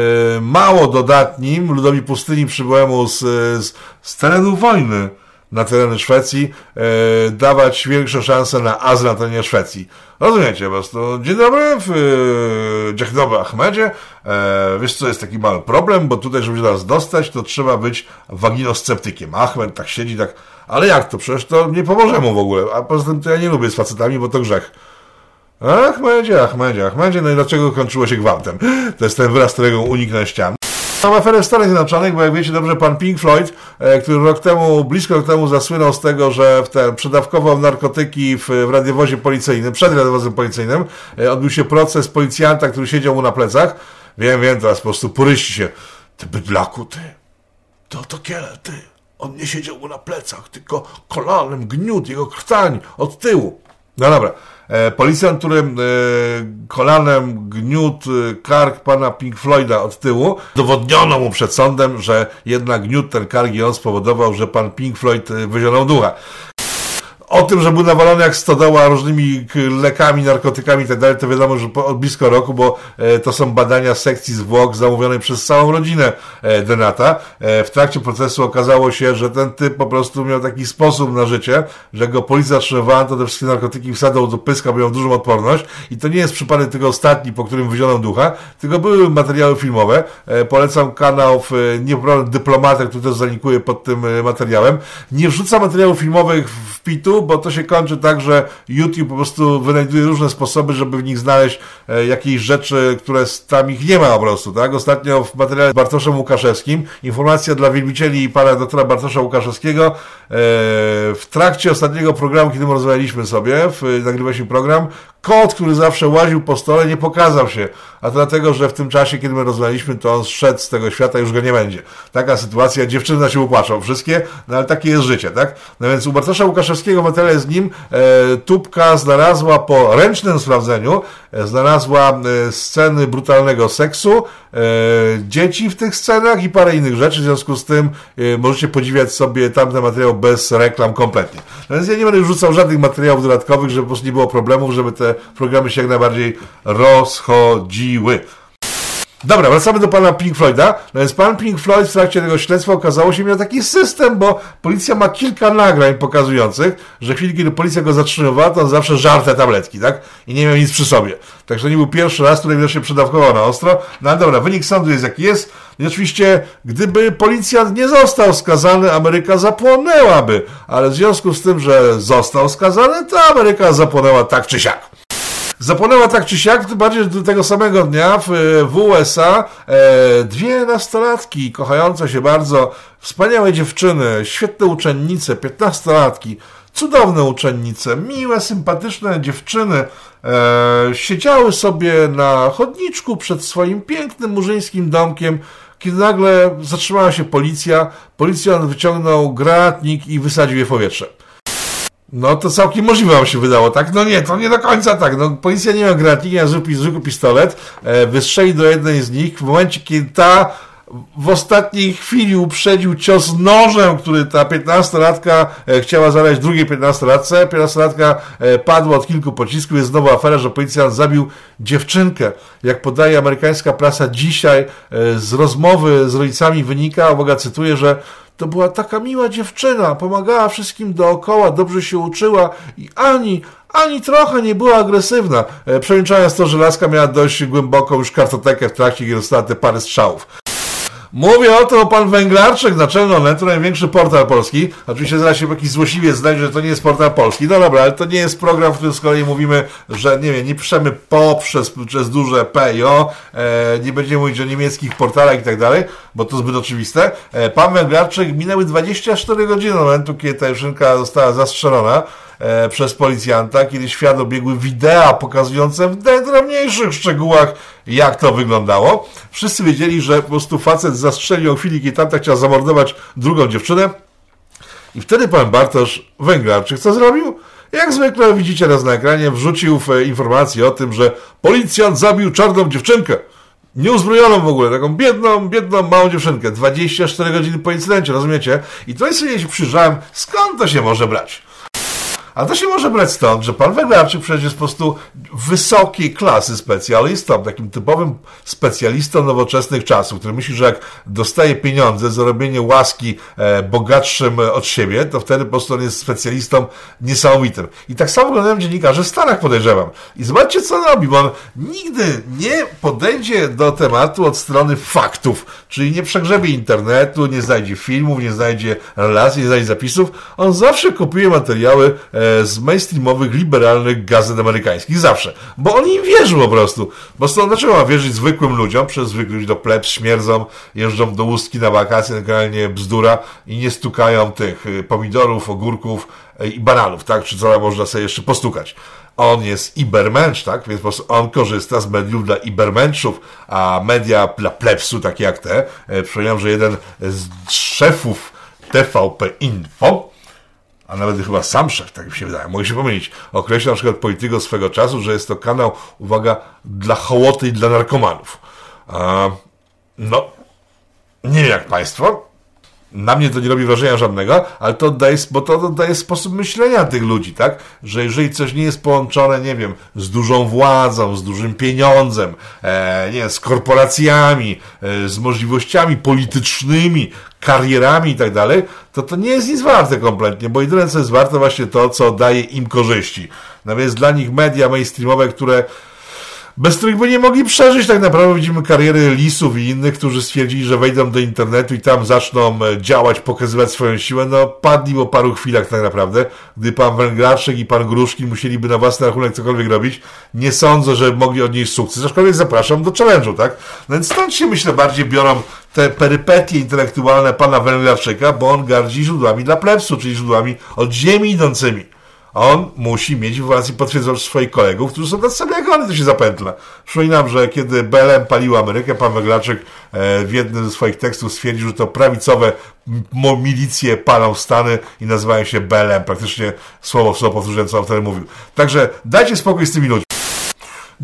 mało dodatnim ludowi pustyni przybyłemu z, z, z terenu wojny na tereny Szwecji, e, dawać większe szanse na azyl na terenie Szwecji. Rozumiecie po prostu. Dzień dobry, e, dobry Achmedzie. E, wiesz co, jest taki mały problem, bo tutaj, żeby się nas dostać, to trzeba być waginosceptykiem. Achmed tak siedzi, tak, ale jak to? Przecież to nie pomoże mu w ogóle. A poza tym to ja nie lubię z facetami, bo to grzech. Achmedzie, Achmedzie, Achmedzie, no i dlaczego kończyło się gwałtem? To jest ten wyraz, którego uniknę ścian. Mam aferę w Stanach Zjednoczonych, bo jak wiecie dobrze, pan Pink Floyd, e, który rok temu, blisko rok temu zasłynął z tego, że w ten, przedawkował narkotyki w, w radiowozie policyjnym, przed radiowozem policyjnym, e, odbył się proces policjanta, który siedział mu na plecach. Wiem, wiem, teraz po prostu puryści się. Ty bydlaku, ty. To to kiele, ty. On nie siedział mu na plecach, tylko kolanem gniótł jego krtań od tyłu. No dobra. E, policjant, który e, kolanem gniótł e, kark pana Pink Floyda od tyłu, dowodniono mu przed sądem, że jednak gniótł ten kark i on spowodował, że pan Pink Floyd wyzionął ducha. O tym, że był nawalony jak stodoła różnymi lekami, narkotykami i tak to wiadomo, że od blisko roku, bo e, to są badania sekcji zwłok zamówionej przez całą rodzinę e, Denata. E, w trakcie procesu okazało się, że ten typ po prostu miał taki sposób na życie, że go policja zatrzymywała, to te wszystkie narkotyki wsadzał do pyska, bo miał dużą odporność i to nie jest przypadek tego ostatni, po którym wyziono ducha, tylko były materiały filmowe. Polecam kanał w, Niepoprawiony Dyplomatek, który też zanikuje pod tym materiałem. Nie wrzuca materiałów filmowych w pitu, bo to się kończy tak, że YouTube po prostu wynajduje różne sposoby, żeby w nich znaleźć e, jakieś rzeczy, które tam ich nie ma po prostu, tak? Ostatnio w materiale z Bartoszem Łukaszewskim, informacja dla wielbicieli pana doktora Bartosza Łukaszewskiego, e, w trakcie ostatniego programu, kiedy my rozmawialiśmy sobie, w, nagrywaliśmy program, kot, który zawsze łaził po stole, nie pokazał się. A to dlatego, że w tym czasie, kiedy my rozmawialiśmy, to on zszedł z tego świata, już go nie będzie. Taka sytuacja, dziewczyny na się upłaczą, wszystkie, no ale takie jest życie, tak? No więc u Bartosza Łukaszewskiego w materiale z nim e, Tubka znalazła po ręcznym sprawdzeniu, e, znalazła e, sceny brutalnego seksu, dzieci w tych scenach i parę innych rzeczy, w związku z tym możecie podziwiać sobie tamten materiał bez reklam kompletnie. No więc ja nie będę już rzucał żadnych materiałów dodatkowych, żeby po prostu nie było problemów, żeby te programy się jak najbardziej rozchodziły. Dobra, wracamy do pana Pink Floyda. No więc pan Pink Floyd w trakcie tego śledztwa okazało się miał taki system, bo policja ma kilka nagrań pokazujących, że w chwili, kiedy policja go zatrzymywała, to on zawsze żarł te tabletki, tak? I nie miał nic przy sobie. Także nie był pierwszy raz, który widocznie przedawkował na ostro. No dobra, wynik sądu jest jaki jest. I oczywiście, gdyby policjant nie został skazany, Ameryka zapłonęłaby. Ale w związku z tym, że został skazany, to Ameryka zapłonęła tak czy siak. Zapłonęła tak czy siak, bardziej do tego samego dnia w, w USA e, dwie nastolatki, kochające się bardzo, wspaniałe dziewczyny, świetne uczennice, piętnastolatki, cudowne uczennice, miłe, sympatyczne dziewczyny, e, siedziały sobie na chodniczku przed swoim pięknym murzyńskim domkiem, kiedy nagle zatrzymała się policja, policjant wyciągnął granatnik i wysadził je w powietrze. No to całkiem możliwe wam się wydało, tak? No nie, to nie do końca tak. No, policja nie miała granatnika, zwykły pistolet, e, wystrzeli do jednej z nich w momencie, kiedy ta w ostatniej chwili uprzedził cios nożem, który ta 15-latka e, chciała zadać drugiej 15-latce. 15-latka e, padła od kilku pocisków. Jest znowu afera, że policjant zabił dziewczynkę. Jak podaje amerykańska prasa dzisiaj, e, z rozmowy z rodzicami wynika, uwaga, cytuję, że to była taka miła dziewczyna, pomagała wszystkim dookoła, dobrze się uczyła i ani, ani trochę nie była agresywna. Przeliczając to, że laska miała dość głęboką już kartotekę w trakcie, kiedy dostała te parę strzałów. Mówię o to pan Węglarczyk, naczelny Onet, to największy portal polski. Oczywiście zaraz się jakiś złośliwie znajdzie, że to nie jest portal polski. No dobra, ale to nie jest program, w którym z kolei mówimy, że nie wiem, nie piszemy poprzez przez duże P i O, e, nie będziemy mówić o niemieckich portalach i tak dalej, bo to zbyt oczywiste. E, pan Węglarczyk, minęły 24 godziny od momentu, kiedy ta dziewczynka została zastrzelona e, przez policjanta, kiedy świat obiegły wideo pokazujące w najdrobniejszych szczegółach, jak to wyglądało. Wszyscy wiedzieli, że po prostu facet zastrzelił chwili, kiedy tamta chciała zamordować drugą dziewczynę. I wtedy pan Bartosz Węglarczyk co zrobił? Jak zwykle widzicie raz na ekranie, wrzucił informację o tym, że policjant zabił czarną dziewczynkę. Nieuzbrojoną w ogóle, taką biedną, biedną, małą dziewczynkę. 24 godziny po incydencie, rozumiecie? I tutaj sobie się przyjrzałem, skąd to się może brać. A to się może brać stąd, że pan Węglarczyk przecież jest po prostu wysokiej klasy specjalistą, takim typowym specjalistą nowoczesnych czasów, który myśli, że jak dostaje pieniądze za robienie łaski e, bogatszym od siebie, to wtedy po prostu on jest specjalistą niesamowitym. I tak samo wyglądają dziennikarze w Stanach, podejrzewam. I zobaczcie, co robi, bo on nigdy nie podejdzie do tematu od strony faktów, czyli nie przegrzebie internetu, nie znajdzie filmów, nie znajdzie relacji, nie znajdzie zapisów. On zawsze kupuje materiały E, z mainstreamowych, liberalnych gazet amerykańskich. Zawsze. Bo on im wierzył po prostu. Bo stąd dlaczego ma wierzyć zwykłym ludziom? Przez zwykłych ludzi do plebs śmierdzą, jeżdżą do ustki na wakacje, generalnie bzdura i nie stukają tych y, pomidorów, ogórków y, i bananów, tak? Czy co można sobie jeszcze postukać on jest ibermensch, tak? Więc po prostu on korzysta z mediów dla ibermenschów, a media dla plebsu, takie jak te. E, przypominam, że jeden z szefów TVP Info a nawet chyba sam szef, tak mi się wydaje, mogę się pomylić, określa na przykład polityko swego czasu, że jest to kanał, uwaga, dla hołoty i dla narkomanów. A, no, nie wiem jak Państwo, na mnie to nie robi wrażenia żadnego, ale to daje, bo to daje sposób myślenia tych ludzi, tak? Że jeżeli coś nie jest połączone, nie wiem, z dużą władzą, z dużym pieniądzem, e, nie z korporacjami, e, z możliwościami politycznymi, karierami i tak dalej, to to nie jest nic warte kompletnie, bo jedyne co jest warte właśnie to, co daje im korzyści. No więc dla nich media mainstreamowe, które bez których by nie mogli przeżyć tak naprawdę. Widzimy kariery lisów i innych, którzy stwierdzili, że wejdą do internetu i tam zaczną e, działać, pokazywać swoją siłę. No, padli po paru chwilach tak naprawdę. Gdy pan Węglarczyk i pan Gruszki musieliby na własny rachunek cokolwiek robić, nie sądzę, że mogli odnieść sukces. Aczkolwiek zapraszam do challenge'u, tak? No więc stąd się, myślę, bardziej biorą te perypetie intelektualne pana Węglarczyka, bo on gardzi źródłami dla plebsu, czyli źródłami od ziemi idącymi on musi mieć informacje potwierdzące swoich kolegów, którzy są tacy sami jak on, to się zapętla. Przypominam, że kiedy BLM palił Amerykę, pan Weglaczek e, w jednym ze swoich tekstów stwierdził, że to prawicowe milicje palą Stany i nazywają się BLM. Praktycznie słowo w słowo powtórzę, co wtedy mówił. Także dajcie spokój z tymi ludźmi.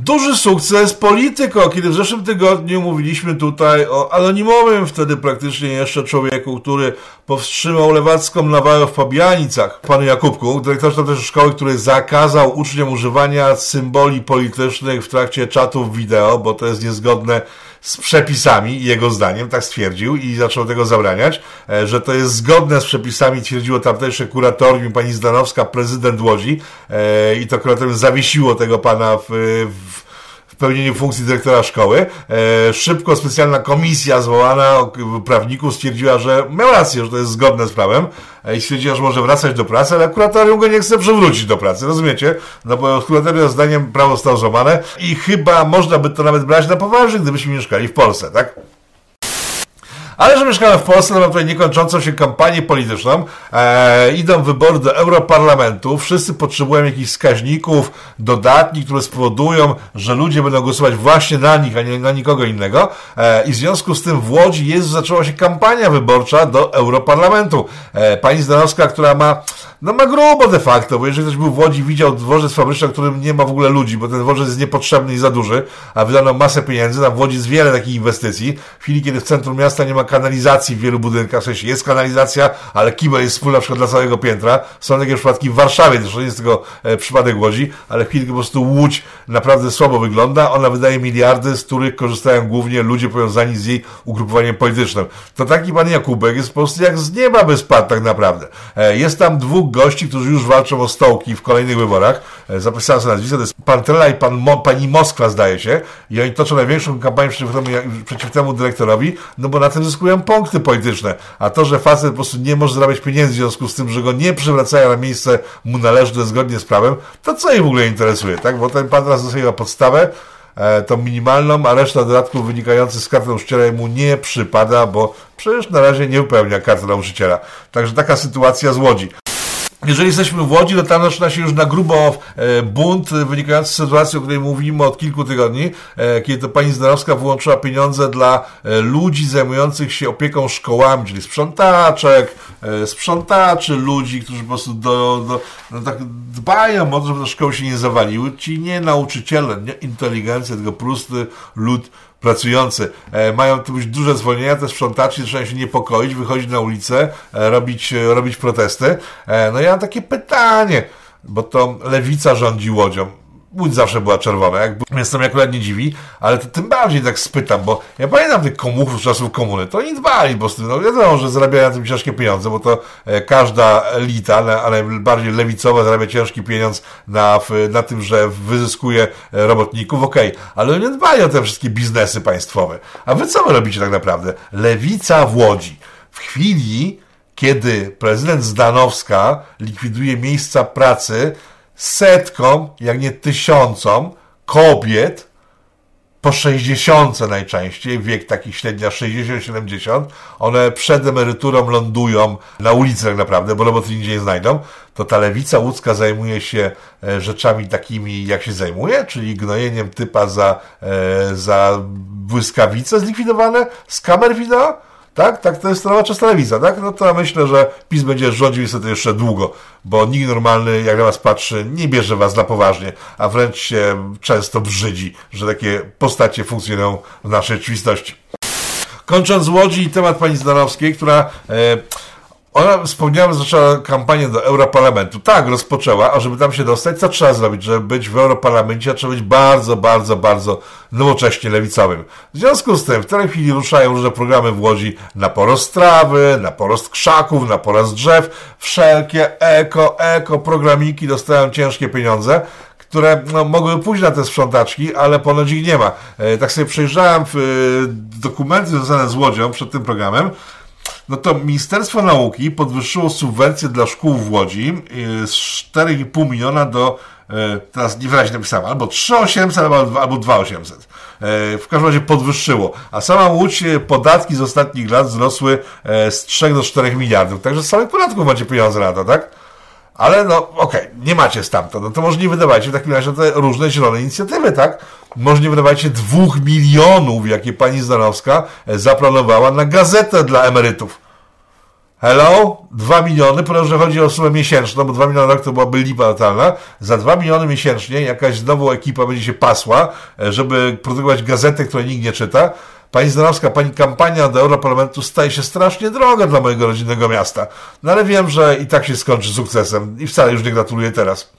Duży sukces polityko, kiedy w zeszłym tygodniu mówiliśmy tutaj o anonimowym wtedy praktycznie jeszcze człowieku, który powstrzymał lewacką nawałę w Pabianicach, panu Jakubku, dyrektorze też szkoły, który zakazał uczniom używania symboli politycznych w trakcie czatów wideo, bo to jest niezgodne z przepisami, jego zdaniem, tak stwierdził i zaczął tego zabraniać, e, że to jest zgodne z przepisami, twierdziło tamtejsze kuratorium, pani Zdanowska, prezydent Łodzi e, i to kuratorium zawiesiło tego pana w, w pełnieniu funkcji dyrektora szkoły. E, szybko specjalna komisja zwołana prawników stwierdziła, że miał rację, że to jest zgodne z prawem e, i stwierdziła, że może wracać do pracy, ale kuratorium go nie chce przywrócić do pracy, rozumiecie? No bo kuratorium zdaniem prawo zostało złamane i chyba można by to nawet brać na poważnie, gdybyśmy mieszkali w Polsce, tak? Ale że mieszkamy w Polsce, to mamy tutaj niekończącą się kampanię polityczną. E, idą wybory do Europarlamentu. Wszyscy potrzebują jakichś wskaźników, dodatni, które spowodują, że ludzie będą głosować właśnie na nich, a nie na nikogo innego. E, I w związku z tym w Łodzi jest, zaczęła się kampania wyborcza do Europarlamentu. E, pani Zdanowska, która ma no ma grubo de facto, bo jeżeli ktoś był w Łodzi, widział dworzec fabryczny, w którym nie ma w ogóle ludzi, bo ten dworzec jest niepotrzebny i za duży, a wydano masę pieniędzy, na w Łodzi jest wiele takich inwestycji. W chwili, kiedy w centrum miasta nie ma kanalizacji w wielu budynkach, w sensie jest kanalizacja, ale kibel jest wspólny na przykład dla całego piętra. Są takie przypadki w Warszawie, nie jest tylko e, przypadek Łodzi, ale kiedy po prostu Łódź naprawdę słabo wygląda, ona wydaje miliardy, z których korzystają głównie ludzie powiązani z jej ugrupowaniem politycznym. To taki pan Jakubek jest po prostu jak z nieba by tak naprawdę. E, jest tam dwóch gości, którzy już walczą o stołki w kolejnych wyborach. E, zapisałem sobie nazwisko, to jest pan Trela i pan Mo, pani Moskwa, zdaje się. I oni toczą największą kampanię przeciw temu, przeciw temu dyrektorowi, no bo na tym zyskują punkty polityczne. A to, że facet po prostu nie może zarabiać pieniędzy w związku z tym, że go nie przywracają na miejsce mu należne zgodnie z prawem, to co ich w ogóle interesuje, tak? Bo ten pan teraz dostaje podstawę, e, tą minimalną, a reszta dodatków wynikających z karty nauczyciela mu nie przypada, bo przecież na razie nie wypełnia karty nauczyciela. Także taka sytuacja z Łodzi. Jeżeli jesteśmy w Łodzi, to tam zaczyna się już na grubo e, bunt wynikający z sytuacji, o której mówimy od kilku tygodni, e, kiedy to pani Zdanowska wyłączyła pieniądze dla e, ludzi zajmujących się opieką szkołami, czyli sprzątaczek, sprzątaczy, ludzi, którzy po prostu do, do, no tak dbają o to, żeby te szkoły się nie zawaliły. Ci nie nauczyciele, nie inteligencja, tylko prosty lud pracujący. E, mają tu być duże zwolnienia, te sprzątacze zaczynają się niepokoić, wychodzić na ulicę, e, robić, e, robić protesty. No ja mam takie pytanie, bo to lewica rządzi łodzią. Łódź zawsze była czerwona, więc to mnie akurat nie dziwi, ale to tym bardziej tak spytam, bo ja pamiętam tych komuchów z czasów komuny, to oni dbali, bo no wiadomo, że zarabiają na tym ciężkie pieniądze, bo to e, każda elita, ale, ale bardziej lewicowa zarabia ciężki pieniądz na, na tym, że wyzyskuje e, robotników, okej, okay. ale oni dbają o te wszystkie biznesy państwowe. A wy co wy robicie tak naprawdę? Lewica w Łodzi. W chwili, kiedy prezydent Zdanowska likwiduje miejsca pracy, setkom, jak nie tysiącom kobiet po 60 najczęściej, wiek taki średnia 60-70, one przed emeryturą lądują na ulicy tak naprawdę, bo roboty nigdzie nie znajdą, to ta lewica łódzka zajmuje się e, rzeczami takimi, jak się zajmuje, czyli gnojeniem typa za, e, za błyskawice zlikwidowane z kamer wideo, tak? Tak, to jest nowa telewizja, tak? No to ja myślę, że PiS będzie rządził niestety jeszcze długo, bo nikt normalny, jak na was patrzy, nie bierze was na poważnie, a wręcz się często brzydzi, że takie postacie funkcjonują w naszej rzeczywistości. Kończąc Łodzi temat pani Zdanowskiej, która... E, ona, wspomniałem, zaczęła kampanię do Europarlamentu. Tak, rozpoczęła, a żeby tam się dostać, co trzeba zrobić? Żeby być w Europarlamencie, trzeba być bardzo, bardzo, bardzo nowocześnie lewicowym. W związku z tym, w tej chwili ruszają różne programy w Łodzi na porost trawy, na porost krzaków, na porost drzew. Wszelkie eko, eko programiki dostają ciężkie pieniądze które no, mogły pójść na te sprzątaczki, ale ponoć ich nie ma. E, tak sobie przejrzałem w, e, dokumenty związane z Łodzią przed tym programem no to Ministerstwo Nauki podwyższyło subwencję dla szkół w Łodzi y, z 4,5 miliona do, y, teraz niewyraźnie napisałem, albo 3,800 albo, albo 2,800. Y, w każdym razie podwyższyło. A sama Łódź podatki z ostatnich lat wzrosły z 3 do 4 miliardów. Także z samych podatków macie pieniądze na to, tak? Ale no, okej, okay, nie macie stamtąd. No to może nie wydawajcie w takim razie te różne zielone inicjatywy, tak? Może nie wydawajcie dwóch milionów, jakie pani Zdanowska e, zaplanowała na gazetę dla emerytów. Hello? Dwa miliony, ponieważ chodzi o sumę miesięczną, bo dwa miliony rok to byłaby lipa totalna. Za dwa miliony miesięcznie jakaś znowu ekipa będzie się pasła, e, żeby produkować gazetę, której nikt nie czyta Pani Zdanowska, pani kampania do Europarlamentu staje się strasznie droga dla mojego rodzinnego miasta. No ale wiem, że i tak się skończy sukcesem i wcale już nie gratuluję teraz.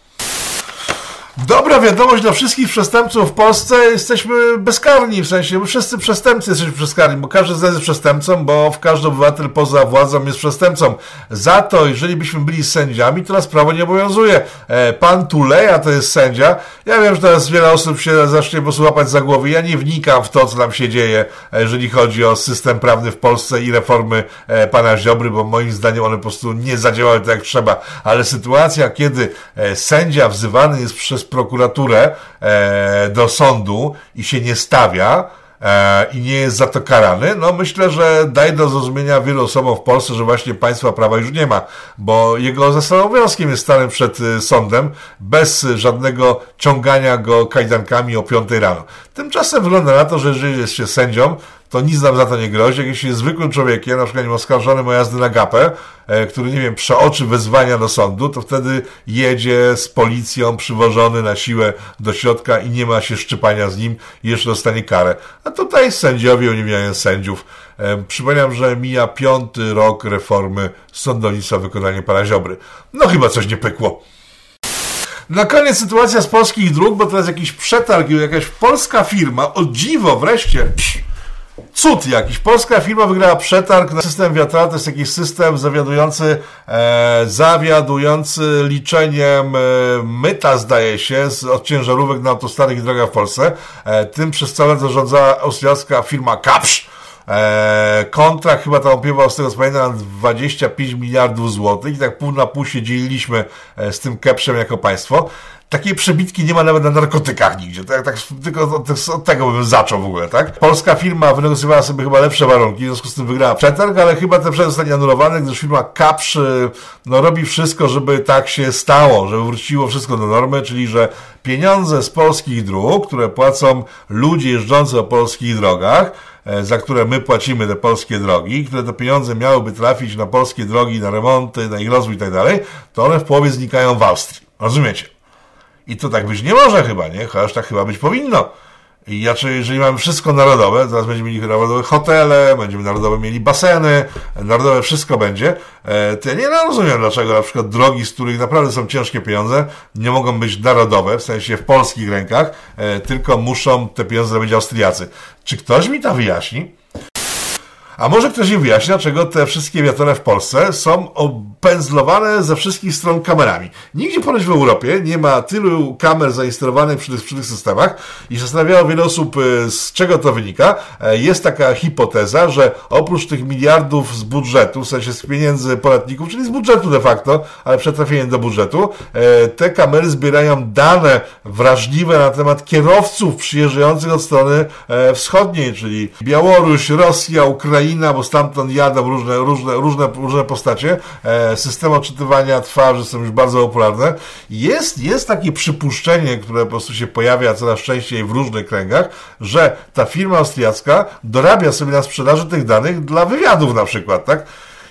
Dobra wiadomość dla wszystkich przestępców w Polsce, jesteśmy bezkarni, w sensie, wszyscy przestępcy jesteśmy bezkarni, bo każdy z nas jest przestępcą, bo każdy obywatel poza władzą jest przestępcą. Za to, jeżeli byśmy byli sędziami, nas prawo nie obowiązuje. E, pan Tuleja to jest sędzia. Ja wiem, że teraz wiele osób się zacznie po łapać za głowy. Ja nie wnikam w to, co nam się dzieje, e, jeżeli chodzi o system prawny w Polsce i reformy e, pana Ziobry, bo moim zdaniem one po prostu nie zadziałały tak jak trzeba. Ale sytuacja, kiedy sędzia wzywany jest przez prokuraturę e, do sądu i się nie stawia, e, i nie jest za to karany, no myślę, że daje do zrozumienia wielu osobom w Polsce, że właśnie państwa prawa już nie ma, bo jego zasadowym obowiązkiem jest stanie przed y, sądem bez żadnego ciągania go kajdankami o 5 rano. Tymczasem wygląda na to, że jeżeli jest się sędzią, to nic nam za to nie grozi. Jak jeśli jest zwykłym człowiekiem, na przykład nie oskarżony o jazdy na gapę, e, który, nie wiem, przeoczy wezwania do sądu, to wtedy jedzie z policją przywożony na siłę do środka i nie ma się szczypania z nim i jeszcze dostanie karę. A tutaj sędziowie uniewinniają sędziów. E, przypominam, że mija piąty rok reformy sądownictwa wykonania pana Ziobry. No chyba coś nie pykło. Na koniec sytuacja z polskich dróg, bo teraz jakiś przetarg, jakaś polska firma, o dziwo wreszcie, psz, cud jakiś. Polska firma wygrała przetarg na system wiatrawy. To jest jakiś system zawiadujący, e, zawiadujący liczeniem e, myta, zdaje się, z, od ciężarówek na autostradach i drogach w Polsce. E, tym przez całe zarządzała austriacka firma Kapsz. E, kontrakt chyba tam opiewał z tego co pamiętam 25 miliardów złotych i tak pół na pół się dzieliliśmy e, z tym Kepszem jako państwo takiej przebitki nie ma nawet na narkotykach nigdzie. Tak, tak, tylko od, od, tego bym zaczął w ogóle, tak? Polska firma wynegocjowała sobie chyba lepsze warunki, w związku z tym wygrała przetarg, ale chyba ten przetarg zostanie anulowany, gdyż firma Kapsz no, robi wszystko, żeby tak się stało, żeby wróciło wszystko do normy, czyli że pieniądze z polskich dróg, które płacą ludzie jeżdżący po polskich drogach, za które my płacimy te polskie drogi, które te pieniądze miałyby trafić na polskie drogi, na remonty, na ich rozwój i tak dalej, to one w połowie znikają w Austrii. Rozumiecie? I to tak być nie może chyba, nie? Chociaż tak chyba być powinno. I znaczy, jeżeli mamy wszystko narodowe, zaraz będziemy mieli narodowe hotele, będziemy narodowe mieli baseny, narodowe wszystko będzie, e, to ja nie rozumiem, dlaczego na przykład drogi, z których naprawdę są ciężkie pieniądze, nie mogą być narodowe, w sensie w polskich rękach, e, tylko muszą te pieniądze zrobić Austriacy. Czy ktoś mi to wyjaśni? A może ktoś mi wyjaśni, dlaczego te wszystkie wiatrone w Polsce są opędzlowane ze wszystkich stron kamerami. Nigdzie ponoć w Europie nie ma tylu kamer zainstalowanych przy przy tych systemach i zastanawiało wiele osób, y, z czego to wynika. E, jest taka hipoteza, że oprócz tych miliardów z budżetu, w sensie z pieniędzy podatników, czyli z budżetu de facto, ale przetrafieniem do budżetu, e, te kamery zbierają dane wrażliwe na temat kierowców przyjeżdżających od strony e, wschodniej, czyli Białoruś, Rosja, Ukraina, bo stamtąd jadą różne, różne, różne, różne postacie system odczytywania twarzy są już bardzo popularne. Jest, jest takie przypuszczenie, które po prostu się pojawia coraz częściej w różnych kręgach, że ta firma austriacka dorabia sobie na sprzedaży tych danych dla wywiadów na przykład, tak?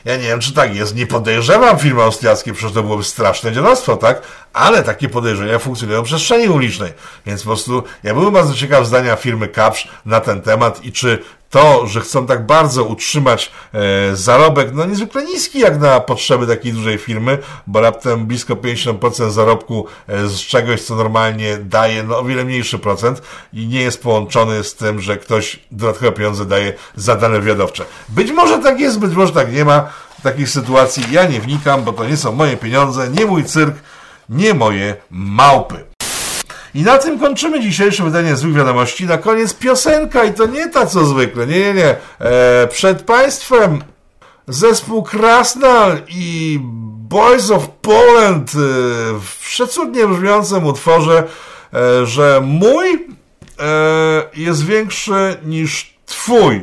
Ja nie wiem, czy tak jest. Nie podejrzewam firmy austriackiej, przecież to byłoby straszne dzielostwo, tak? Ale takie podejrzenia funkcjonują w przestrzeni ulicznej. Więc po prostu ja byłem bardzo ciekaw zdania firmy Kapsz na ten temat i czy to, że chcą tak bardzo utrzymać e, zarobek, no niezwykle niski jak na potrzeby takiej dużej firmy, bo raptem blisko 50% zarobku e, z czegoś, co normalnie daje no, o wiele mniejszy procent i nie jest połączony z tym, że ktoś dodatkowe pieniądze daje za dane wywiadowcze. Być może tak jest, być może tak nie ma takich sytuacji. Ja nie wnikam, bo to nie są moje pieniądze, nie mój cyrk, nie moje małpy. I na tym kończymy dzisiejsze wydanie złych wiadomości. Na koniec piosenka i to nie ta co zwykle. Nie, nie, nie. E, przed Państwem zespół Krasnal i Boys of Poland e, w przecudnie brzmiącym utworze, e, że mój e, jest większy niż twój.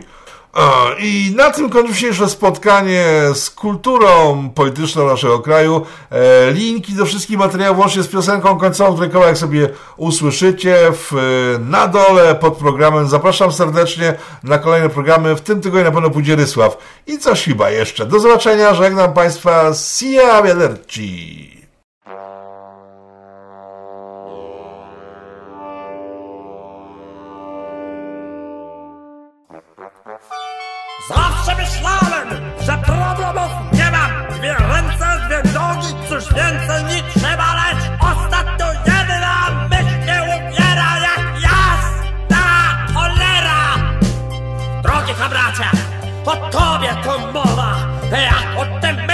I na tym kończy dzisiejsze spotkanie z kulturą polityczną naszego kraju. E, linki do wszystkich materiałów, łącznie z piosenką końcową, której kawałek sobie usłyszycie w, na dole pod programem. Zapraszam serdecznie na kolejne programy. W tym tygodniu na pewno pójdzie Rysław. I coś chyba jeszcze. Do zobaczenia. Żegnam Państwa. Sia Wiaderci. Cóż więcej nie trzeba, lecz ostatnio jedna myśl mnie umiera jak jasna cholera. Drogi kamracie, o tobie to mowa, jak o tym